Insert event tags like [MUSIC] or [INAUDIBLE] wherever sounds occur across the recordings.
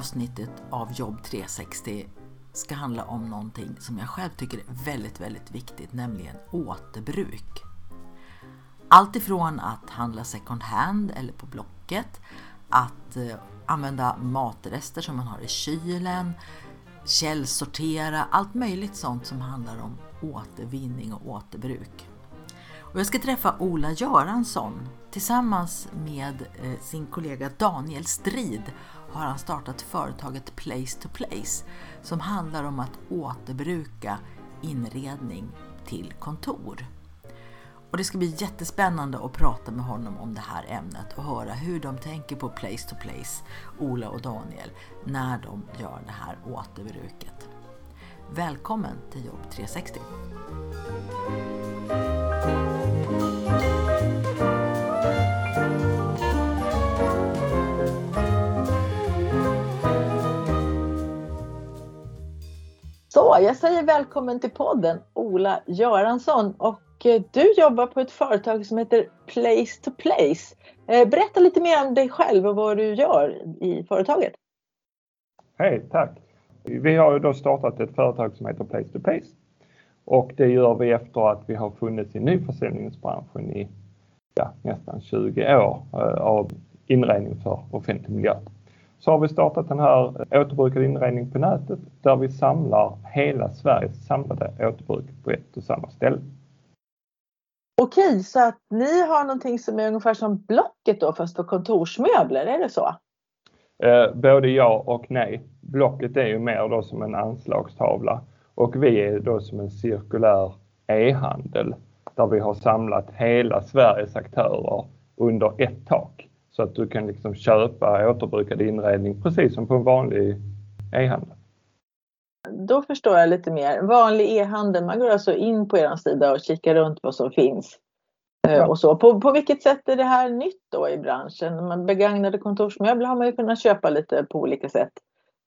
Avsnittet av Jobb 360 ska handla om någonting som jag själv tycker är väldigt, väldigt viktigt, nämligen återbruk. Allt ifrån att handla second hand eller på Blocket, att eh, använda matrester som man har i kylen, källsortera, allt möjligt sånt som handlar om återvinning och återbruk. Och jag ska träffa Ola Göransson. Tillsammans med eh, sin kollega Daniel Strid har han startat företaget Place to Place som handlar om att återbruka inredning till kontor. Och det ska bli jättespännande att prata med honom om det här ämnet och höra hur de tänker på Place to Place, Ola och Daniel, när de gör det här återbruket. Välkommen till Jobb 360! Så, jag säger välkommen till podden Ola Göransson och eh, du jobbar på ett företag som heter Place to Place. Eh, berätta lite mer om dig själv och vad du gör i företaget. Hej, tack! Vi har ju då startat ett företag som heter Place to Place och det gör vi efter att vi har funnits i nyförsäljningsbranschen i ja, nästan 20 år eh, av inredning för offentlig miljö så har vi startat den här återbrukade inredning på nätet där vi samlar hela Sveriges samlade återbruk på ett och samma ställe. Okej, så att ni har någonting som är ungefär som Blocket då fast för kontorsmöbler, är det så? Eh, både ja och nej. Blocket är ju mer då som en anslagstavla och vi är då som en cirkulär e-handel där vi har samlat hela Sveriges aktörer under ett tak. Så att du kan liksom köpa återbrukad inredning precis som på en vanlig e-handel. Då förstår jag lite mer. Vanlig e-handel, man går alltså in på er sida och kikar runt vad som finns. Eh, ja. Och så. På, på vilket sätt är det här nytt då i branschen? Man begagnade kontorsmöbler har man ju kunnat köpa lite på olika sätt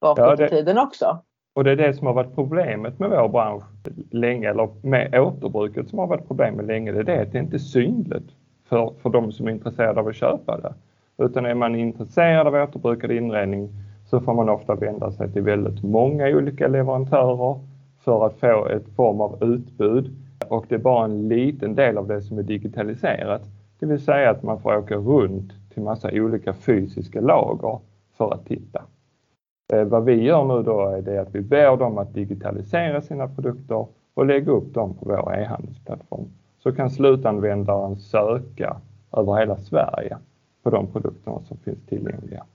bakåt ja, det, i tiden också. Och det är det som har varit problemet med vår bransch länge, eller med återbruket som har varit problemet länge, det är det att det inte är synligt för, för de som är intresserade av att köpa det. Utan är man intresserad av återbrukad inredning så får man ofta vända sig till väldigt många olika leverantörer för att få ett form av utbud. Och det är bara en liten del av det som är digitaliserat. Det vill säga att man får åka runt till massa olika fysiska lager för att titta. Eh, vad vi gör nu då är det att vi ber dem att digitalisera sina produkter och lägga upp dem på vår e-handelsplattform. Så kan slutanvändaren söka över hela Sverige på de produkterna som finns tillgängliga.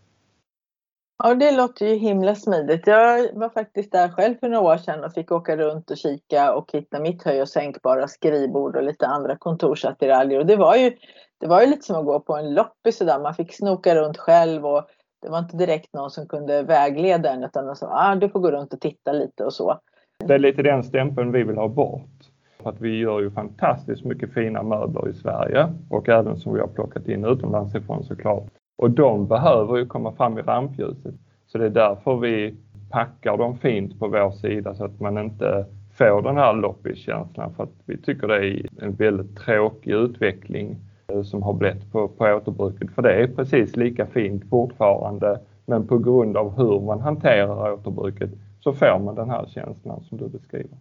Ja, det låter ju himla smidigt. Jag var faktiskt där själv för några år sedan och fick åka runt och kika och hitta mitt höj och sänkbara skrivbord och lite andra kontorsattiraljer. Och det var ju, det var ju lite som att gå på en loppis sådär. Man fick snoka runt själv och det var inte direkt någon som kunde vägleda en utan de sa ah, du får gå runt och titta lite och så. Det är lite den stämpeln vi vill ha bort. För att vi gör ju fantastiskt mycket fina möbler i Sverige och även som vi har plockat in utomlands ifrån såklart. Och de behöver ju komma fram i rampljuset. Så det är därför vi packar dem fint på vår sida så att man inte får den här loppiskänslan för att vi tycker det är en väldigt tråkig utveckling eh, som har blivit på, på återbruket. För det är precis lika fint fortfarande men på grund av hur man hanterar återbruket så får man den här känslan som du beskriver.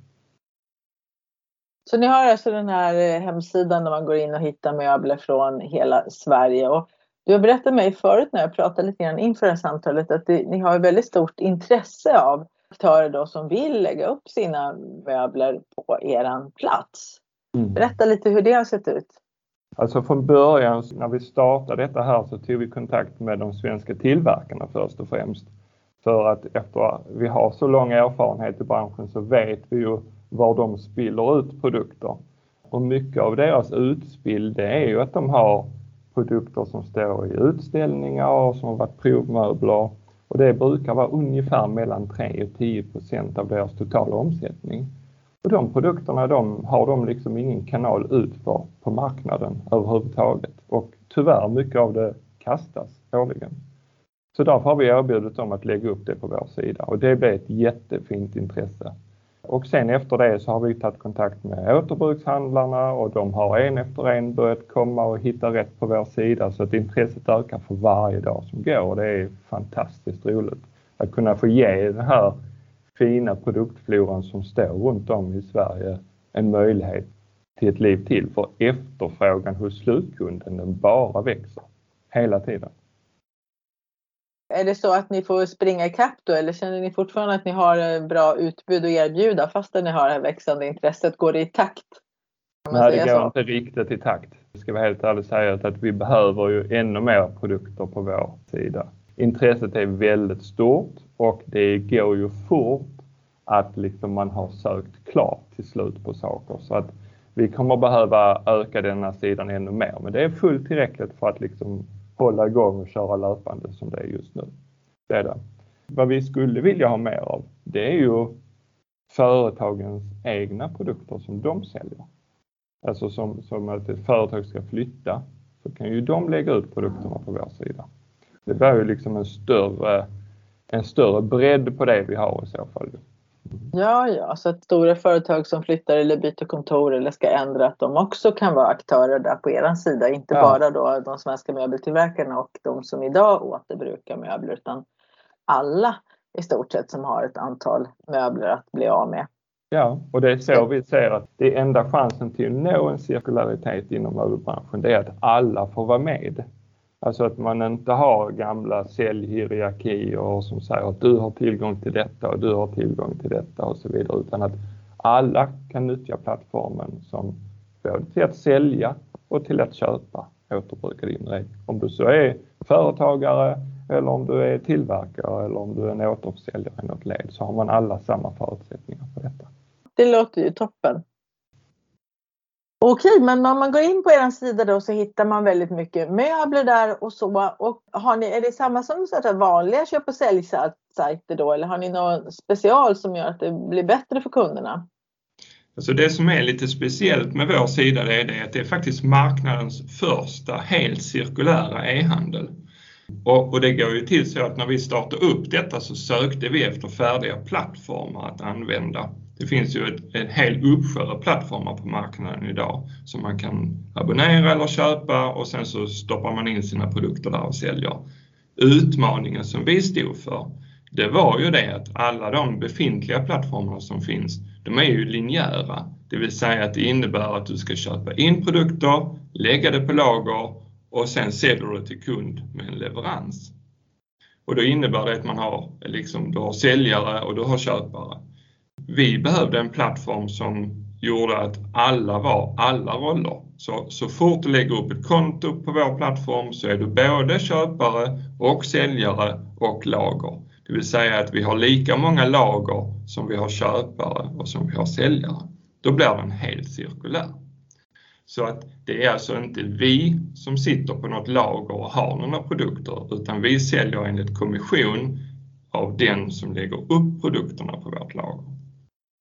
Så ni har alltså den här eh, hemsidan där man går in och hittar möbler från hela Sverige. Och du har berättat mig förut när jag pratade lite grann inför det här samtalet att det, ni har ett väldigt stort intresse av aktörer då som vill lägga upp sina möbler på eran plats. Mm. Berätta lite hur det har sett ut. Alltså från början när vi startade detta här så tog vi kontakt med de svenska tillverkarna först och främst. För att efter att vi har så lång erfarenhet i branschen så vet vi ju var de spiller ut produkter. Och mycket av deras utspill det är ju att de har produkter som står i utställningar och som har varit provmöbler Och det brukar vara ungefär mellan 3 och 10 procent av deras totala omsättning. Och de produkterna de, har de liksom ingen kanal ut för på marknaden överhuvudtaget. Och tyvärr mycket av det kastas årligen. Så därför har vi erbjudit dem att lägga upp det på vår sida och det blev ett jättefint intresse. Och sen efter det så har vi tagit kontakt med återbrukshandlarna och de har en efter en börjat komma och hitta rätt på vår sida. Så att intresset ökar för varje dag som går. Och det är fantastiskt roligt att kunna få ge den här fina produktfloran som står runt om i Sverige en möjlighet till ett liv till. För efterfrågan hos slutkunden den bara växer hela tiden. Är det så att ni får springa ikapp då eller känner ni fortfarande att ni har bra utbud att erbjuda fastän ni har det här växande intresset? Går det i takt? Nej, det går så? inte riktigt i takt. Jag ska vara helt ärlig säga att vi behöver ju ännu mer produkter på vår sida. Intresset är väldigt stort och det går ju fort att liksom man har sökt klart till slut på saker. Så att vi kommer behöva öka denna sidan ännu mer. Men det är fullt tillräckligt för att liksom hålla igång och köra löpande som det är just nu. Det är det. Vad vi skulle vilja ha mer av, det är ju företagens egna produkter som de säljer. Alltså som, som att ett företag ska flytta så kan ju de lägga ut produkterna på vår sida. Det blir ju liksom en större, en större bredd på det vi har i så fall. Ja, ja, så att stora företag som flyttar eller byter kontor eller ska ändra att de också kan vara aktörer där på er sida. Inte ja. bara då de svenska möbeltillverkarna och de som idag återbrukar möbler utan alla i stort sett som har ett antal möbler att bli av med. Ja, och det är så vi ser att det enda chansen till att nå en cirkularitet inom möbelbranschen, det är att alla får vara med. Alltså att man inte har gamla säljhierarkier som säger att du har tillgång till detta och du har tillgång till detta och så vidare utan att alla kan nyttja plattformen som både till att sälja och till att köpa återbrukade inredning. Om du så är företagare eller om du är tillverkare eller om du är en återförsäljare i något led så har man alla samma förutsättningar för detta. Det låter ju toppen. Okej, men om man går in på er sida då så hittar man väldigt mycket möbler där och så. Och har ni, är det samma som så vanliga köp och säljsajter då eller har ni något special som gör att det blir bättre för kunderna? Alltså det som är lite speciellt med vår sida det är det att det är faktiskt marknadens första helt cirkulära e-handel. Och, och, det går ju till så att när vi startade upp detta så sökte vi efter färdiga plattformar att använda. Det finns ju ett, en hel uppsjö av plattformar på marknaden idag som man kan abonnera eller köpa och sen så stoppar man in sina produkter där och säljer. Utmaningen som vi stod för, det var ju det att alla de befintliga plattformarna som finns, de är ju linjära. Det vill säga att det innebär att du ska köpa in produkter, lägga det på lager och sen säljer du det till kund med en leverans. Och då innebär det att man har, liksom, du har säljare och du har köpare vi behövde en plattform som gjorde att alla var alla roller. Så, så fort du lägger upp ett konto på vår plattform så är du både köpare och säljare och lager. Det vill säga att vi har lika många lager som vi har köpare och som vi har säljare. Då blir den helt cirkulär. Så att det är alltså inte vi som sitter på något lager och har några produkter utan vi säljer enligt kommission av den som lägger upp produkterna på vårt lager.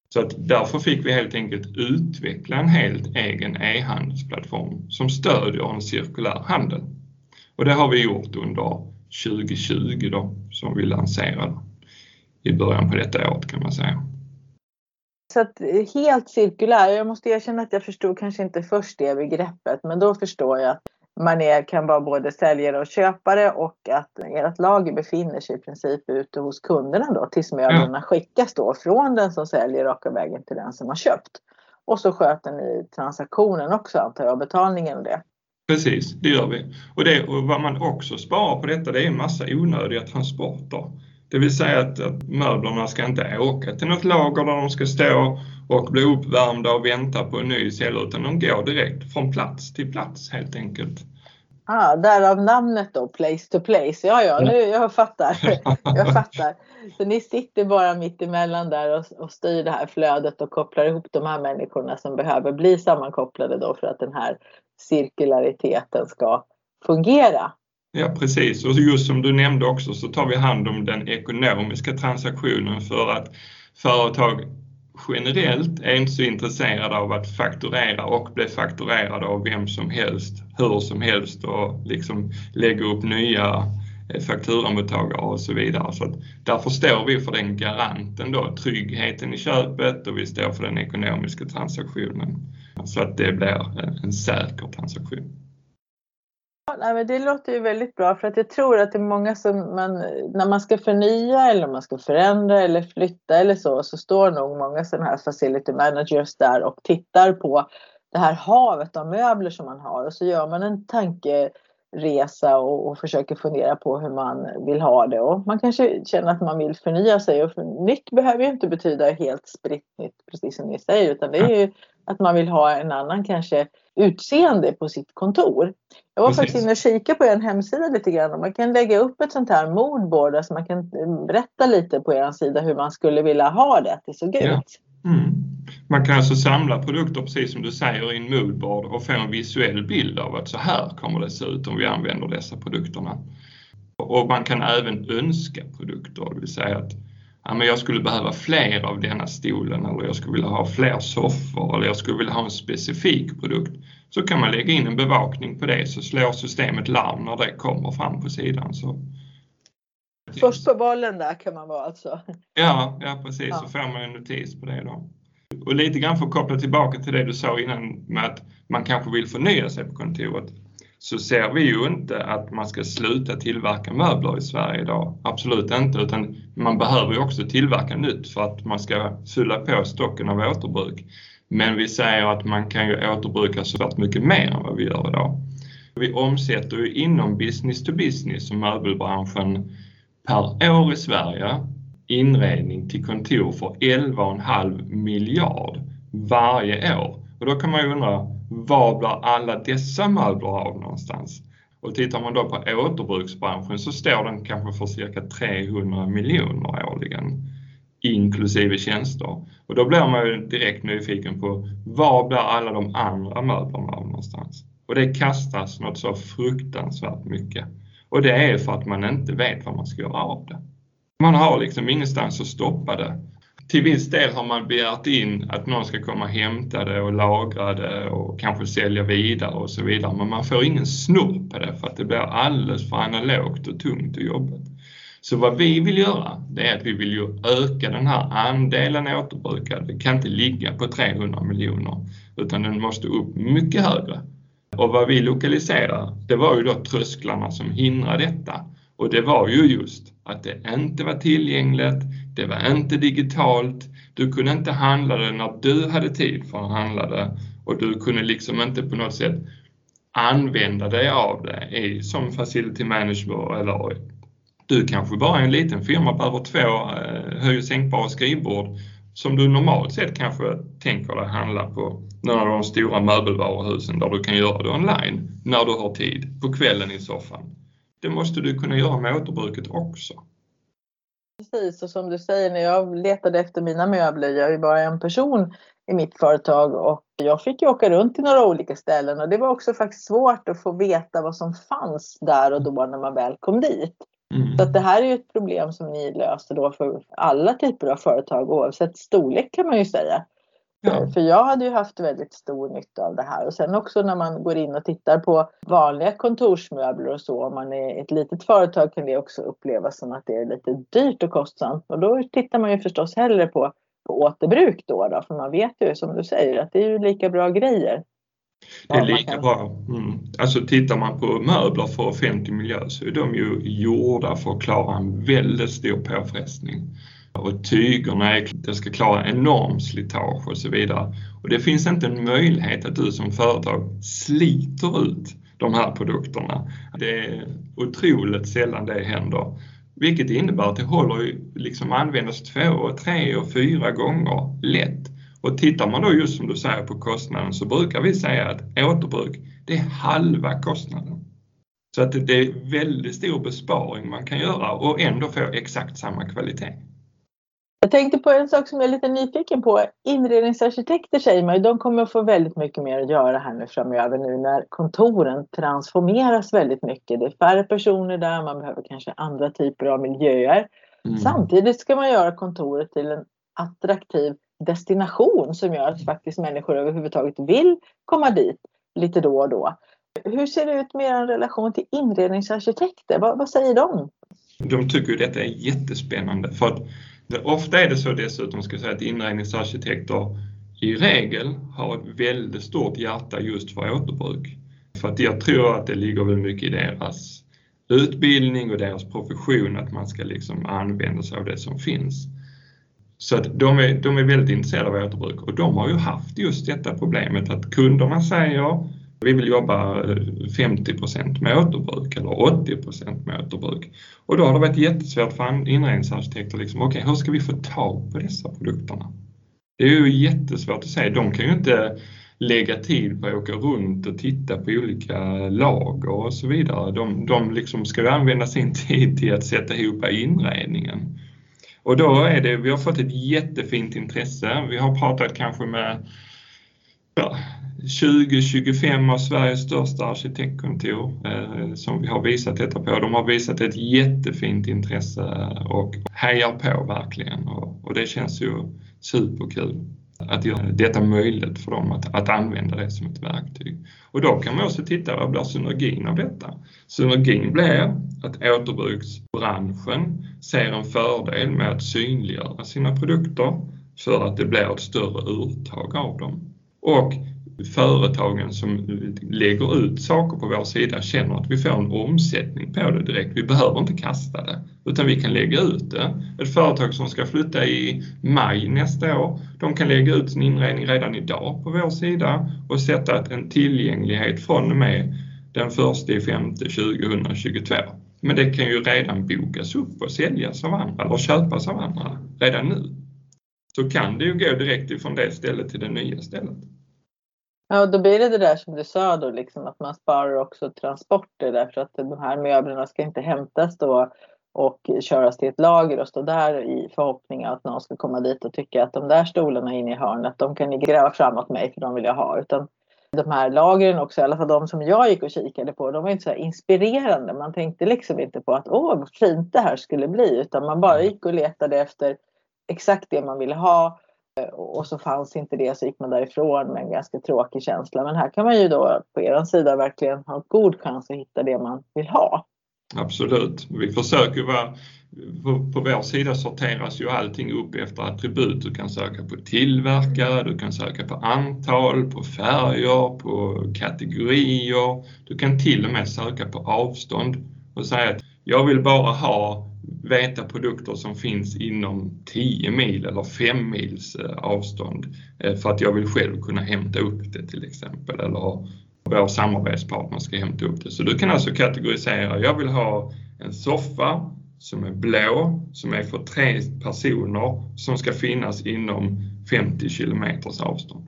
Så att därför fick vi helt enkelt utveckla en helt egen e-handelsplattform som stödjer en cirkulär handel. Och det har vi gjort under 2020 då, som vi lanserade i början på detta året kan man säga. Så att helt cirkulär, jag måste erkänna att jag förstod kanske inte först det begreppet, men då förstår jag att man är, kan vara både säljare och köpare och att ert lager befinner sig i princip ute hos kunderna då tills möblerna skickas då från den som säljer raka vägen till den som har köpt. Och så sköter ni transaktionen också antar jag, betalningen och det. Precis, det gör vi. Och, det, och vad man också sparar på detta det är en massa onödiga transporter. Det vill säga att, att möblerna ska inte åka till något lager där de ska stå och bli uppvärmda och vänta på en ny cell utan de går direkt från plats till plats helt enkelt. Ah, därav namnet då, Place to Place. Ja, ja, nu, jag fattar. [LAUGHS] jag fattar. Så ni sitter bara mitt emellan där och, och styr det här flödet och kopplar ihop de här människorna som behöver bli sammankopplade då för att den här cirkulariteten ska fungera. Ja precis och just som du nämnde också så tar vi hand om den ekonomiska transaktionen för att företag generellt är inte så intresserade av att fakturera och bli fakturerade av vem som helst, hur som helst och liksom lägga upp nya eh, fakturamottagare och så vidare. Så att därför står vi för den garanten då, tryggheten i köpet och vi står för den ekonomiska transaktionen. Så att det blir en säker transaktion. Nej, men det låter ju väldigt bra för att jag tror att det är många som man, när man ska förnya eller man ska förändra eller flytta eller så, så står nog många sådana här facility managers där och tittar på det här havet av möbler som man har och så gör man en tankeresa och, och försöker fundera på hur man vill ha det. Och man kanske känner att man vill förnya sig och för, nytt behöver ju inte betyda helt spritt nytt precis som ni säger utan det är ju att man vill ha en annan kanske utseende på sitt kontor. Jag var Precis. faktiskt inne och kikade på er hemsida lite grann man kan lägga upp ett sånt här moodboard, alltså man kan berätta lite på er sida hur man skulle vilja ha det, att det såg ut. Ja. Mm. Man kan alltså samla produkter precis som du säger i en moodboard och få en visuell bild av att så här kommer det se ut om vi använder dessa produkterna. Och man kan även önska produkter, det vill säga att ja, men jag skulle behöva fler av denna stolen eller jag skulle vilja ha fler soffor eller jag skulle vilja ha en specifik produkt. Så kan man lägga in en bevakning på det så slår systemet larm när det kommer fram på sidan. Så Först på bollen där kan man vara alltså? Ja, ja precis. Ja. Så får man en notis på det då. Och lite grann för att koppla tillbaka till det du sa innan med att man kanske vill förnya sig på kontoret så ser vi ju inte att man ska sluta tillverka möbler i Sverige idag. Absolut inte, utan man behöver ju också tillverka nytt för att man ska fylla på stocken av återbruk. Men vi säger att man kan ju återbruka så mycket mer än vad vi gör idag. Vi omsätter ju inom business to business som möbelbranschen per år i Sverige inredning till kontor för 11,5 miljard varje år. Och då kan man ju undra, var blir alla dessa möbler av någonstans? Och tittar man då på återbruksbranschen så står den kanske för cirka 300 miljoner årligen inklusive tjänster. Och då blir man ju direkt nyfiken på var blir alla de andra möblerna av någonstans? Och det kastas något så fruktansvärt mycket. Och det är för att man inte vet vad man ska göra av det. Man har liksom ingenstans att stoppa det till viss del har man begärt in att någon ska komma och hämta det och lagra det och kanske sälja vidare och så vidare. Men man får ingen snurr på det för att det blir alldeles för analogt och tungt och jobbigt. Så vad vi vill göra, det är att vi vill ju öka den här andelen återbrukade. Det kan inte ligga på 300 miljoner utan den måste upp mycket högre. Och vad vi lokaliserar, det var ju då trösklarna som hindrar detta. Och det var ju just att det inte var tillgängligt, det var inte digitalt, du kunde inte handla det när du hade tid för att handla det och du kunde liksom inte på något sätt använda dig av det i, som facility manager eller du kanske bara är en liten firma behöver två eh, höj och sänkbara skrivbord som du normalt sett kanske tänker dig handla på några av de stora möbelvaruhusen där du kan göra det online när du har tid på kvällen i soffan. Det måste du kunna göra med återbruket också. Precis, och som du säger när jag letade efter mina möbler, jag är ju bara en person i mitt företag och jag fick ju åka runt till några olika ställen och det var också faktiskt svårt att få veta vad som fanns där och då när man väl kom dit. Mm. Så att det här är ju ett problem som ni löser då för alla typer av företag oavsett storlek kan man ju säga. Ja. För jag hade ju haft väldigt stor nytta av det här och sen också när man går in och tittar på vanliga kontorsmöbler och så om man är ett litet företag kan det också upplevas som att det är lite dyrt och kostsamt och då tittar man ju förstås hellre på, på återbruk då, då för man vet ju som du säger att det är ju lika bra grejer. Det är lika kan... bra. Mm. Alltså tittar man på möbler för offentlig miljö så är de ju gjorda för att klara en väldigt stor påfrestning och tygerna är, det ska klara enorm slitage och så vidare. Och det finns inte en möjlighet att du som företag sliter ut de här produkterna. Det är otroligt sällan det händer. Vilket innebär att det håller liksom användas två, tre och fyra gånger lätt. Och tittar man då just som du säger på kostnaden så brukar vi säga att återbruk, det är halva kostnaden. Så att det är väldigt stor besparing man kan göra och ändå få exakt samma kvalitet. Jag tänkte på en sak som jag är lite nyfiken på. Inredningsarkitekter säger man ju, de kommer att få väldigt mycket mer att göra här nu framöver nu när kontoren transformeras väldigt mycket. Det är färre personer där, man behöver kanske andra typer av miljöer. Mm. Samtidigt ska man göra kontoret till en attraktiv destination som gör att faktiskt människor överhuvudtaget vill komma dit lite då och då. Hur ser det ut med er relation till inredningsarkitekter? Vad, vad säger de? De tycker ju detta är jättespännande för att ofta är det så dessutom ska jag säga att inredningsarkitekter i regel har ett väldigt stort hjärta just för återbruk. För att jag tror att det ligger väl mycket i deras utbildning och deras profession att man ska liksom använda sig av det som finns. Så att de, är, de är väldigt intresserade av återbruk och de har ju haft just detta problemet att kunderna säger vi vill jobba eh, 50% med återbruk eller 80% med återbruk. Och då har det varit jättesvårt för inredningsarkitekter, liksom, okej okay, hur ska vi få tag på dessa produkterna? Det är ju jättesvårt att säga, de kan ju inte lägga tid på att åka runt och titta på olika lager och så vidare. De, de liksom ska ju använda sin [LAUGHS] tid till att sätta ihop inredningen. Och då är det, vi har fått ett jättefint intresse. Vi har pratat kanske med ja, 20-25 av Sveriges största arkitektkontor eh, som vi har visat detta på. De har visat ett jättefint intresse eh, och hejar på verkligen och, och det känns ju superkul att göra detta möjligt för dem att, att använda det som ett verktyg. Och då kan man också titta, vad blir synergin av detta? Synergin blir att återbruksbranschen ser en fördel med att synliggöra sina produkter för att det blir ett större uttag av dem. Och företagen som lägger ut saker på vår sida känner att vi får en omsättning på det direkt. Vi behöver inte kasta det utan vi kan lägga ut det. Ett företag som ska flytta i maj nästa år, de kan lägga ut sin inredning redan idag på vår sida och sätta en tillgänglighet från och med den 1 femte 2022. Men det kan ju redan bokas upp och säljas av andra eller köpas av andra redan nu. Så kan det ju gå direkt ifrån det stället till det nya stället. Ja, då blir det det där som du sa då, liksom, att man sparar också transporter därför att de här möblerna ska inte hämtas då och köras till ett lager och stå där i förhoppning att någon ska komma dit och tycka att de där stolarna inne i hörnet, de kan ni gräva fram åt mig för de vill jag ha. Utan de här lagren också, i alla fall de som jag gick och kikade på, de var inte så inspirerande. Man tänkte liksom inte på att åh, vad fint det här skulle bli, utan man bara gick och letade efter exakt det man ville ha Eh, och så fanns inte det så gick man därifrån med en ganska tråkig känsla. Men här kan man ju då på er sida verkligen ha god chans att hitta det man vill ha. Absolut. Vi försöker vara på, på vår sida sorteras ju allting upp efter attribut. Du kan söka på tillverkare, du kan söka på antal, på färger, på kategorier. Du kan till och med söka på avstånd och säga att jag vill bara ha veta produkter som finns inom 10 mil eller 5 mils eh, avstånd eh, för att jag vill själv kunna hämta upp det till exempel eller vår samarbetspartner ska hämta upp det. Så du kan alltså kategorisera, jag vill ha en soffa som är blå, som är för tre personer som ska finnas inom 50 kilometers avstånd.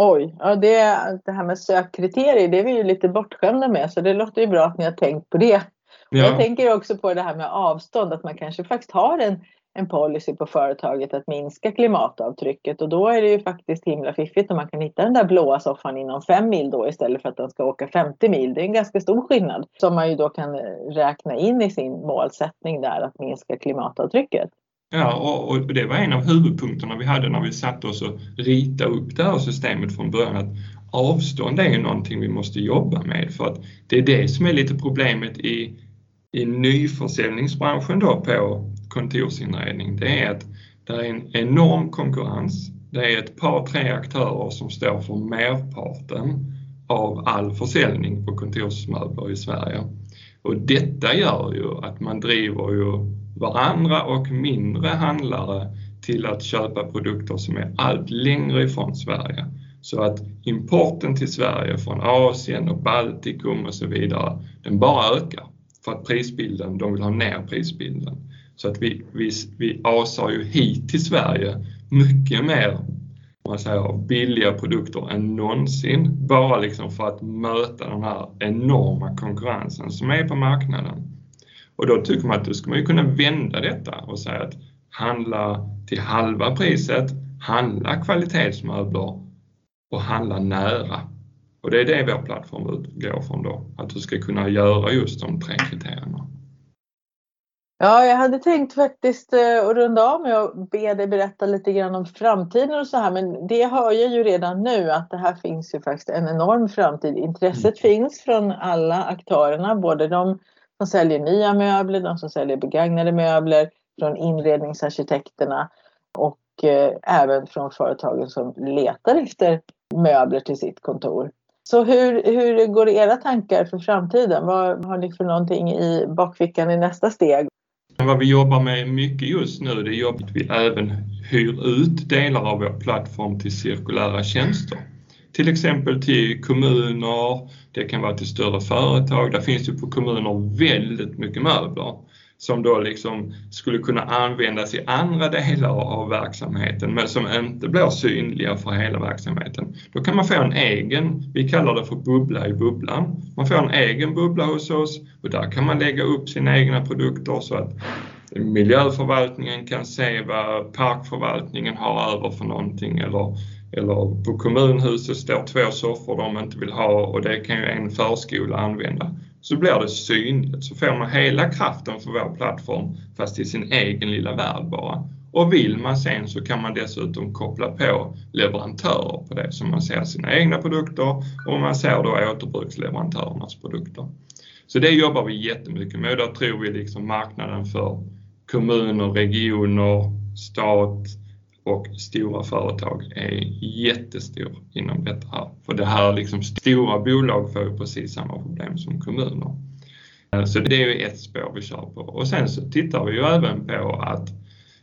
Oj, ja det, det här med sökkriterier det är vi ju lite bortskämda med så det låter ju bra att ni har tänkt på det. Ja. Jag tänker också på det här med avstånd, att man kanske faktiskt har en, en policy på företaget att minska klimatavtrycket och då är det ju faktiskt himla fiffigt om man kan hitta den där blåa soffan inom fem mil då istället för att den ska åka 50 mil. Det är en ganska stor skillnad som man ju då kan räkna in i sin målsättning där att minska klimatavtrycket. Ja, och, och, det var en av huvudpunkterna vi hade när vi satte oss och ritade upp det här systemet från början. Att avstånd är ju någonting vi måste jobba med för att det är det som är lite problemet i i nyförsäljningsbranschen då på kontorsinredning, det är att det är en enorm konkurrens. Det är ett par, tre aktörer som står för merparten av all försäljning på kontorsmöbler i Sverige. Och detta gör ju att man driver ju varandra och mindre handlare till att köpa produkter som är allt längre ifrån Sverige. Så att importen till Sverige från Asien och Baltikum och så vidare, den bara ökar för att prisbilden, de vill ha ner prisbilden. Så att vi, vi, vi asar ju hit till Sverige mycket mer man säger, billiga produkter än någonsin. Bara liksom för att möta den här enorma konkurrensen som är på marknaden. Och då tycker man att då ska man ju kunna vända detta och säga att handla till halva priset, handla kvalitetsmöbler och handla nära. Och det är det vår plattform utgår från då, att du ska kunna göra just de tre kriterierna. Ja, jag hade tänkt faktiskt eh, att runda av med att be dig berätta lite grann om framtiden och så här, men det hör jag ju redan nu att det här finns ju faktiskt en enorm framtid. Intresset mm. finns från alla aktörerna, både de som säljer nya möbler, de som säljer begagnade möbler, från inredningsarkitekterna och eh, även från företagen som letar efter möbler till sitt kontor. Så hur, hur går era tankar för framtiden? Vad har ni för någonting i bakfickan i nästa steg? Vad vi jobbar med mycket just nu det är att vi även hyr ut delar av vår plattform till cirkulära tjänster. Till exempel till kommuner, det kan vara till större företag. Där finns ju på kommuner väldigt mycket möbler som då liksom skulle kunna användas i andra delar av verksamheten men som inte blir synliga för hela verksamheten. Då kan man få en egen, vi kallar det för bubbla i bubblan. Man får en egen bubbla hos oss och där kan man lägga upp sina egna produkter så att miljöförvaltningen kan se vad parkförvaltningen har över för någonting eller, eller på kommunhuset står två soffor de inte vill ha och det kan ju en förskola använda så blir det synligt. Så får man hela kraften för vår plattform fast i sin egen lilla värld bara. Och vill man sen så kan man dessutom koppla på leverantörer på det så man ser sina egna produkter och man ser då återbruksleverantörernas produkter. Så det jobbar vi jättemycket med. Där tror vi liksom marknaden för kommuner, regioner, stat, och stora företag är jättestor inom detta här. För det här liksom stora bolag får ju precis samma problem som kommuner. Eh, så det är ju ett spår vi kör på. Och sen så tittar vi ju även på att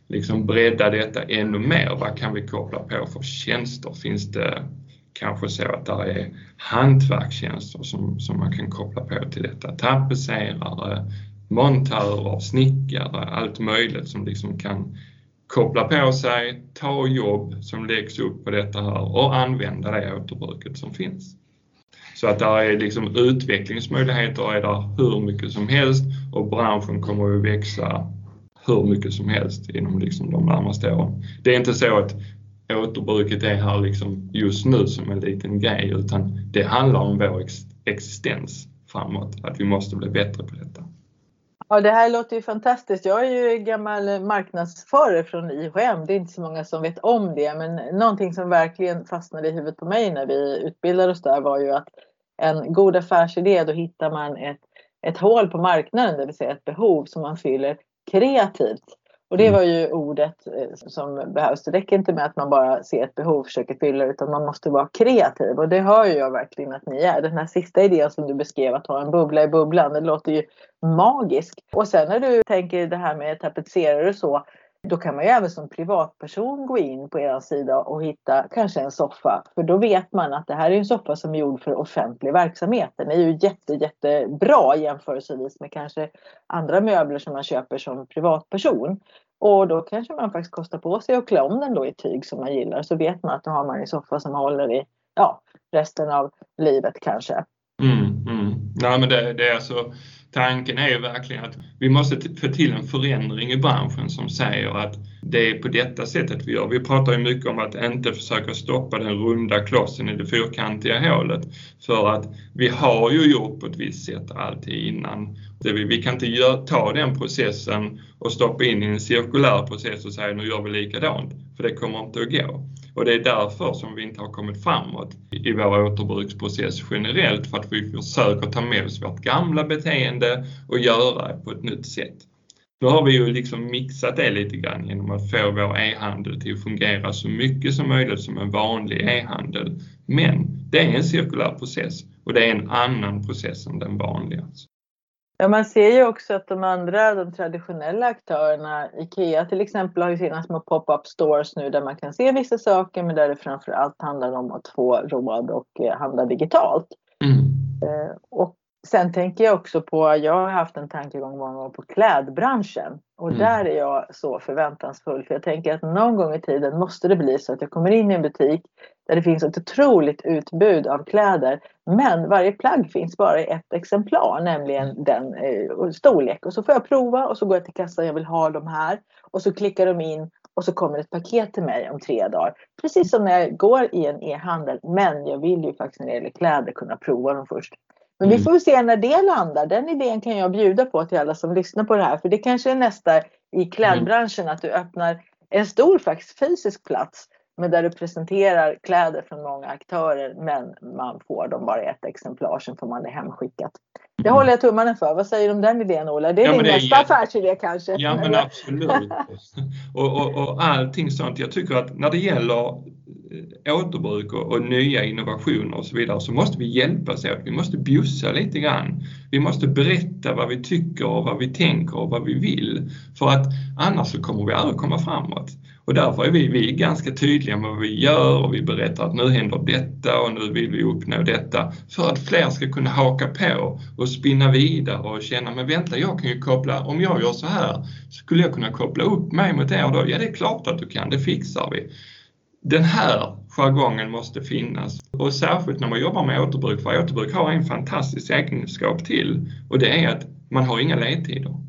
liksom bredda detta ännu mer. Vad kan vi koppla på för tjänster? Finns det kanske så att det är hantverkstjänster som, som man kan koppla på till detta? Tapetserare, montörer, snickare, allt möjligt som liksom kan koppla på sig, ta jobb som läggs upp på detta här och använda det återbruket som finns. Så att där är liksom utvecklingsmöjligheter är där hur mycket som helst och branschen kommer att växa hur mycket som helst inom liksom de närmaste åren. Det är inte så att återbruket är här liksom just nu som en liten grej utan det handlar om vår existens framåt, att vi måste bli bättre på detta. Ja, det här låter ju fantastiskt. Jag är ju gammal marknadsförare från IHM. Det är inte så många som vet om det, men någonting som verkligen fastnade i huvudet på mig när vi utbildade oss där var ju att en god affärsidé, då hittar man ett, ett hål på marknaden, det vill säga ett behov som man fyller kreativt. Och det mm. var ju ordet eh, som behövs. Det räcker inte med att man bara ser ett behov och försöker fylla utan man måste vara kreativ. Och det hör ju jag verkligen att ni är. Den här sista idén som du beskrev, att ha en bubbla i bubblan, det låter ju magiskt. Och sen när du tänker det här med tapetserare och så, då kan man ju även som privatperson gå in på er sida och hitta kanske en soffa. För då vet man att det här är en soffa som är gjord för offentlig verksamhet. Den är ju jätte, jättebra jämförelsevis med kanske andra möbler som man köper som privatperson. Och då kanske man faktiskt kostar på sig att klä om den då i tyg som man gillar. Så vet man att då har man en soffa som håller i ja, resten av livet kanske. Mm, mm. Nej, men det, det är alltså tanken är ju verkligen att vi måste få till en förändring i branschen som säger att det är på detta sättet vi gör. Vi pratar ju mycket om att inte försöka stoppa den runda klossen i det fyrkantiga hålet. För att vi har ju gjort på ett visst sätt alltid innan. Vi kan inte ta den processen och stoppa in i en cirkulär process och säga nu gör vi likadant. För det kommer inte att gå. Och det är därför som vi inte har kommit framåt i vår återbruksprocess generellt för att vi försöker ta med oss vårt gamla beteende och göra det på ett nytt sätt. Nu har vi ju liksom mixat det lite grann genom att få vår e-handel till att fungera så mycket som möjligt som en vanlig e-handel. Men det är en cirkulär process och det är en annan process än den vanliga. Ja, man ser ju också att de andra, de traditionella aktörerna, IKEA till exempel, har ju sina små pop-up stores nu där man kan se vissa saker men där det framför allt handlar om att få råd och eh, handla digitalt. Mm. Eh, och sen tänker jag också på, jag har haft en tankegång många gånger på klädbranschen och mm. där är jag så förväntansfull för jag tänker att någon gång i tiden måste det bli så att jag kommer in i en butik, där det finns ett otroligt utbud av kläder. Men varje plagg finns bara i ett exemplar, nämligen den eh, storlek. Och så får jag prova och så går jag till kassan, jag vill ha de här. Och så klickar de in och så kommer ett paket till mig om tre dagar. Precis som när jag går i en e-handel. Men jag vill ju faktiskt när det gäller kläder kunna prova dem först. Men vi får se när det landar. Den idén kan jag bjuda på till alla som lyssnar på det här. För det kanske är nästa i klädbranschen att du öppnar en stor faktiskt fysisk plats men där du presenterar kläder från många aktörer men man får dem bara i ett exemplar, sen får man det hemskickat. Det håller jag tummarna för. Vad säger du om den idén Ola? Det är ja, din nästa är... affärsidé kanske? Ja men absolut. [LAUGHS] och, och, och allting sånt. Jag tycker att när det gäller eh, återbruk och, och, nya innovationer och så vidare så måste vi hjälpas åt. Vi måste bjussa lite grann. Vi måste berätta vad vi tycker och vad vi tänker och vad vi vill. För att annars så kommer vi aldrig komma framåt. Och därför är vi, vi är ganska tydliga med vad vi gör och vi berättar att nu händer detta och nu vill vi uppnå detta för att fler ska kunna haka på och spinna vidare och känna, men vänta, jag kan ju koppla, om jag gör så här, skulle jag kunna koppla upp mig mot er då? Ja, det är klart att du kan, det fixar vi. Den här jargongen måste finnas och särskilt när man jobbar med återbruk, för återbruk har en fantastisk egenskap till och det är att man har inga ledtider.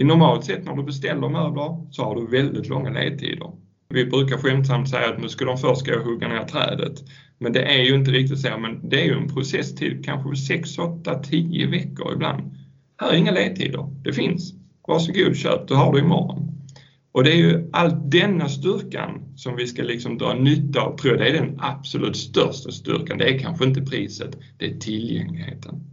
I normalt sett när du beställer möbler så har du väldigt långa ledtider. Vi brukar skämtsamt säga att nu ska de först gå och hugga ner trädet. Men det är ju inte riktigt så, men det är ju en processtid kanske 6, 8, 10 veckor ibland. Här är inga ledtider, det finns. Varsågod köp, du har det imorgon. Och det är ju all denna styrkan som vi ska liksom dra nytta av, tror jag det är den absolut största styrkan. Det är kanske inte priset, det är tillgängligheten.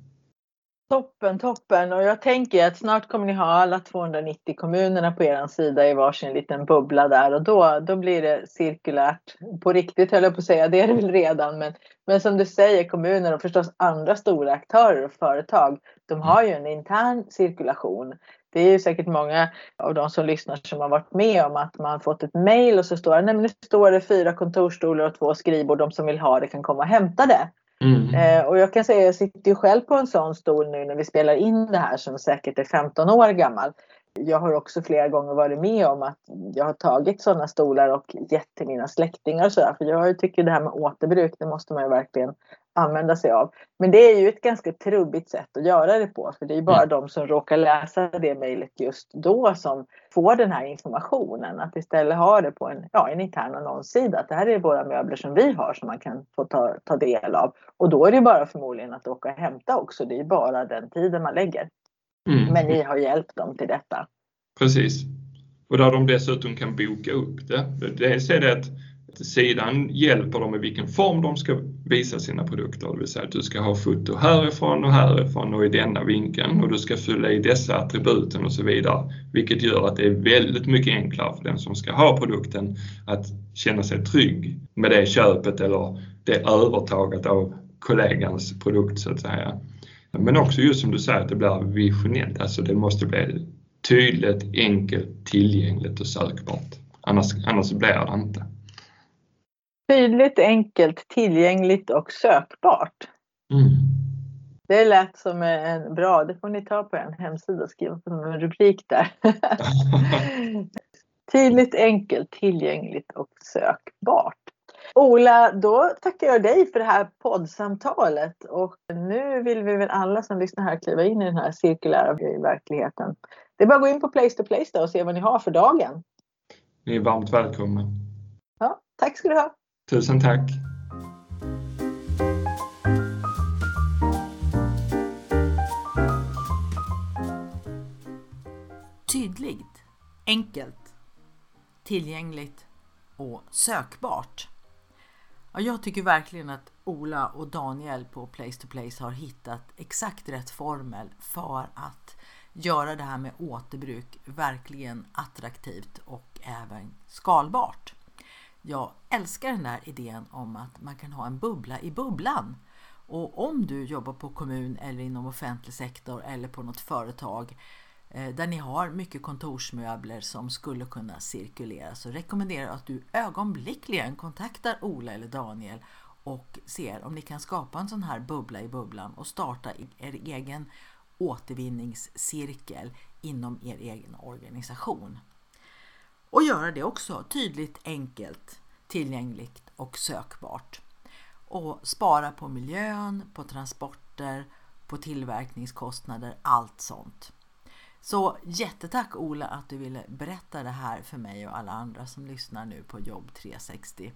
Toppen, toppen. Och jag tänker att snart kommer ni ha alla 290 kommunerna på er sida i varsin liten bubbla där och då, då blir det cirkulärt. På riktigt höll jag på att säga, det är det väl redan. Men, men som du säger, kommuner och förstås andra stora aktörer och företag, de har ju en intern cirkulation. Det är ju säkert många av de som lyssnar som har varit med om att man fått ett mejl och så står det, nej men nu står det fyra kontorsstolar och två skrivbord, de som vill ha det kan komma och hämta det. Mm. Eh, och jag kan säga, jag sitter ju själv på en sån stol nu när vi spelar in det här som säkert är 15 år gammal. Jag har också flera gånger varit med om att jag har tagit sådana stolar och gett till mina släktingar och sådär. För jag tycker det här med återbruk, det måste man ju verkligen använda sig av. Men det är ju ett ganska trubbigt sätt att göra det på. För det är ju bara mm. de som råkar läsa det mejlet just då som får den här informationen. Att istället ha det på en, ja, en intern annonssida. Att det här är våra möbler som vi har som man kan få ta, ta del av. Och då är det bara förmodligen att åka och hämta också. Det är bara den tiden man lägger. Mm. Men ni har hjälpt dem till detta. Precis. Och där de dessutom kan boka upp det. Dels är det att sidan hjälper dem i vilken form de ska visa sina produkter. Det vill säga att du ska ha foto härifrån och härifrån och i denna vinkeln och du ska fylla i dessa attributen och så vidare. Vilket gör att det är väldigt mycket enklare för den som ska ha produkten att känna sig trygg med det köpet eller det övertaget av kollegans produkt så att säga. Men också just som du säger att det blir visionellt, alltså det måste bli tydligt, enkelt, tillgängligt och sökbart. Annars, annars blir det inte. Tydligt, enkelt, tillgängligt och sökbart. Mm. Det lät som en bra, det får ni ta på en hemsida och skriva som en rubrik där. [LAUGHS] Tydligt, enkelt, tillgängligt och sökbart. Ola, då tackar jag dig för det här poddsamtalet och nu vill vi väl alla som lyssnar här kliva in i den här cirkulära verkligheten. Det är bara att gå in på Place to Place och se vad ni har för dagen. Ni är varmt välkomna. Ja, tack ska du ha. Tusen tack. Tydligt, enkelt, tillgängligt och sökbart. Ja, jag tycker verkligen att Ola och Daniel på Place to Place har hittat exakt rätt formel för att göra det här med återbruk verkligen attraktivt och även skalbart. Jag älskar den där idén om att man kan ha en bubbla i bubblan. Och om du jobbar på kommun eller inom offentlig sektor eller på något företag eh, där ni har mycket kontorsmöbler som skulle kunna cirkulera så rekommenderar jag att du ögonblickligen kontaktar Ola eller Daniel och ser om ni kan skapa en sån här bubbla i bubblan och starta er egen återvinningscirkel inom er egen organisation. Och göra det också tydligt, enkelt, tillgängligt och sökbart. Och spara på miljön, på transporter, på tillverkningskostnader, allt sånt. Så jättetack Ola att du ville berätta det här för mig och alla andra som lyssnar nu på Jobb 360.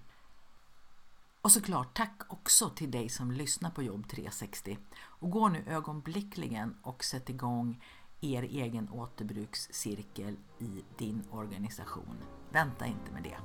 Och såklart tack också till dig som lyssnar på Jobb 360 och gå nu ögonblickligen och sätt igång er egen återbrukscirkel i din organisation. Vänta inte med det.